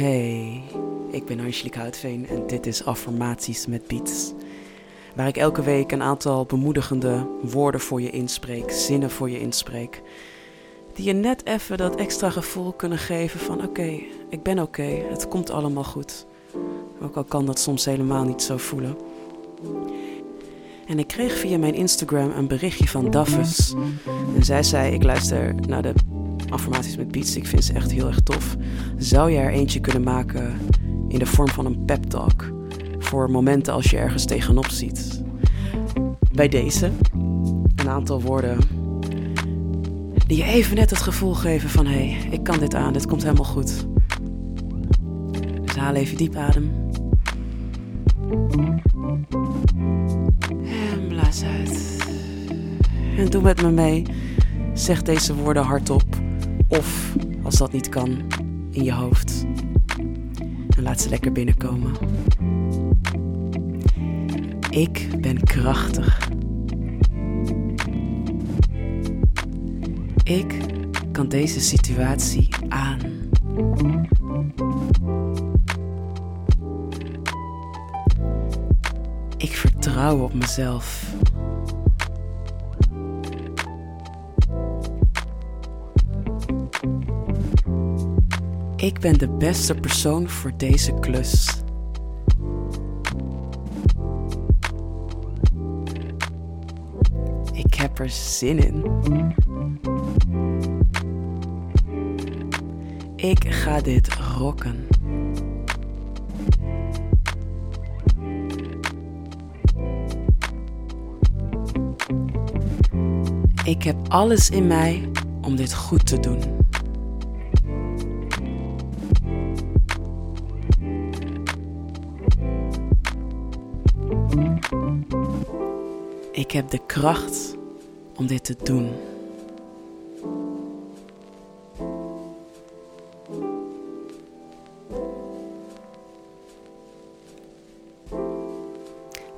Hey, ik ben Angelique Houtveen en dit is Affirmaties met Beats. Waar ik elke week een aantal bemoedigende woorden voor je inspreek, zinnen voor je inspreek. Die je net even dat extra gevoel kunnen geven van oké, ik ben oké, het komt allemaal goed. Ook al kan dat soms helemaal niet zo voelen. En ik kreeg via mijn Instagram een berichtje van Daffus. En zij zei: Ik luister naar de affirmaties met beats. Ik vind ze echt heel erg tof. Zou je er eentje kunnen maken in de vorm van een pep talk? Voor momenten als je ergens tegenop ziet. Bij deze een aantal woorden die je even net het gevoel geven van hé, hey, ik kan dit aan, dit komt helemaal goed. Dus haal even diep adem. En blaas uit. En doe met me mee. Zeg deze woorden hardop. Of, als dat niet kan, in je hoofd. En laat ze lekker binnenkomen. Ik ben krachtig. Ik kan deze situatie aan. Ik vertrouw op mezelf. Ik ben de beste persoon voor deze klus. Ik heb er zin in. Ik ga dit rocken. Ik heb alles in mij om dit goed te doen. Ik heb de kracht om dit te doen.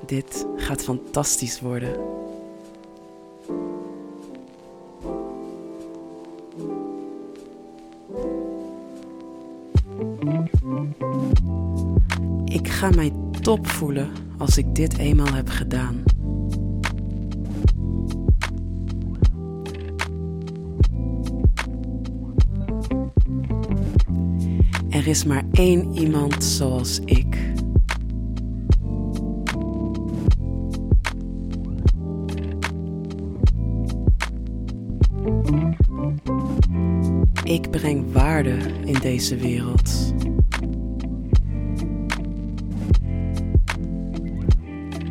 Dit gaat fantastisch worden. Ik ga mij top voelen als ik dit eenmaal heb gedaan. Er is maar één iemand zoals ik. Ik breng waarde in deze wereld.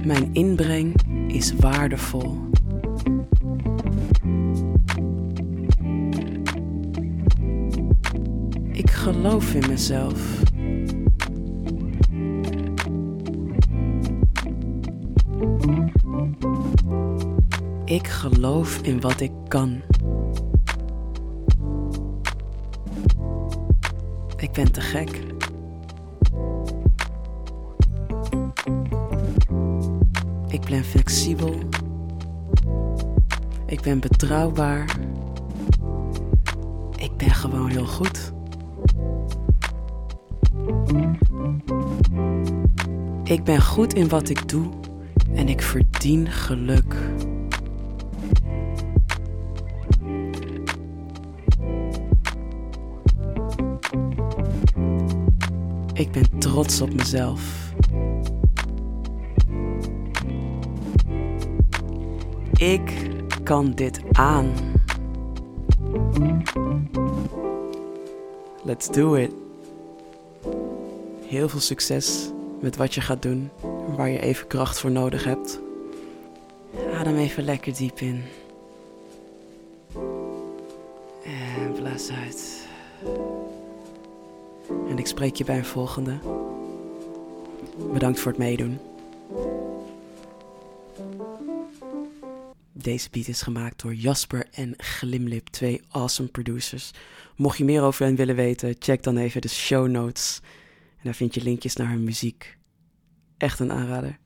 Mijn inbreng is waardevol. Ik geloof in mezelf. Ik geloof in wat ik kan. Ik ben te gek. Ik ben flexibel. Ik ben betrouwbaar. Ik ben gewoon heel goed. Ik ben goed in wat ik doe en ik verdien geluk. Ik ben trots op mezelf. Ik kan dit aan. Let's do it. Heel veel succes met wat je gaat doen, waar je even kracht voor nodig hebt. Adem even lekker diep in. En blaas uit. En ik spreek je bij een volgende. Bedankt voor het meedoen. Deze beat is gemaakt door Jasper en Glimlip, twee awesome producers. Mocht je meer over hen willen weten, check dan even de show notes. En daar vind je linkjes naar hun muziek. Echt een aanrader.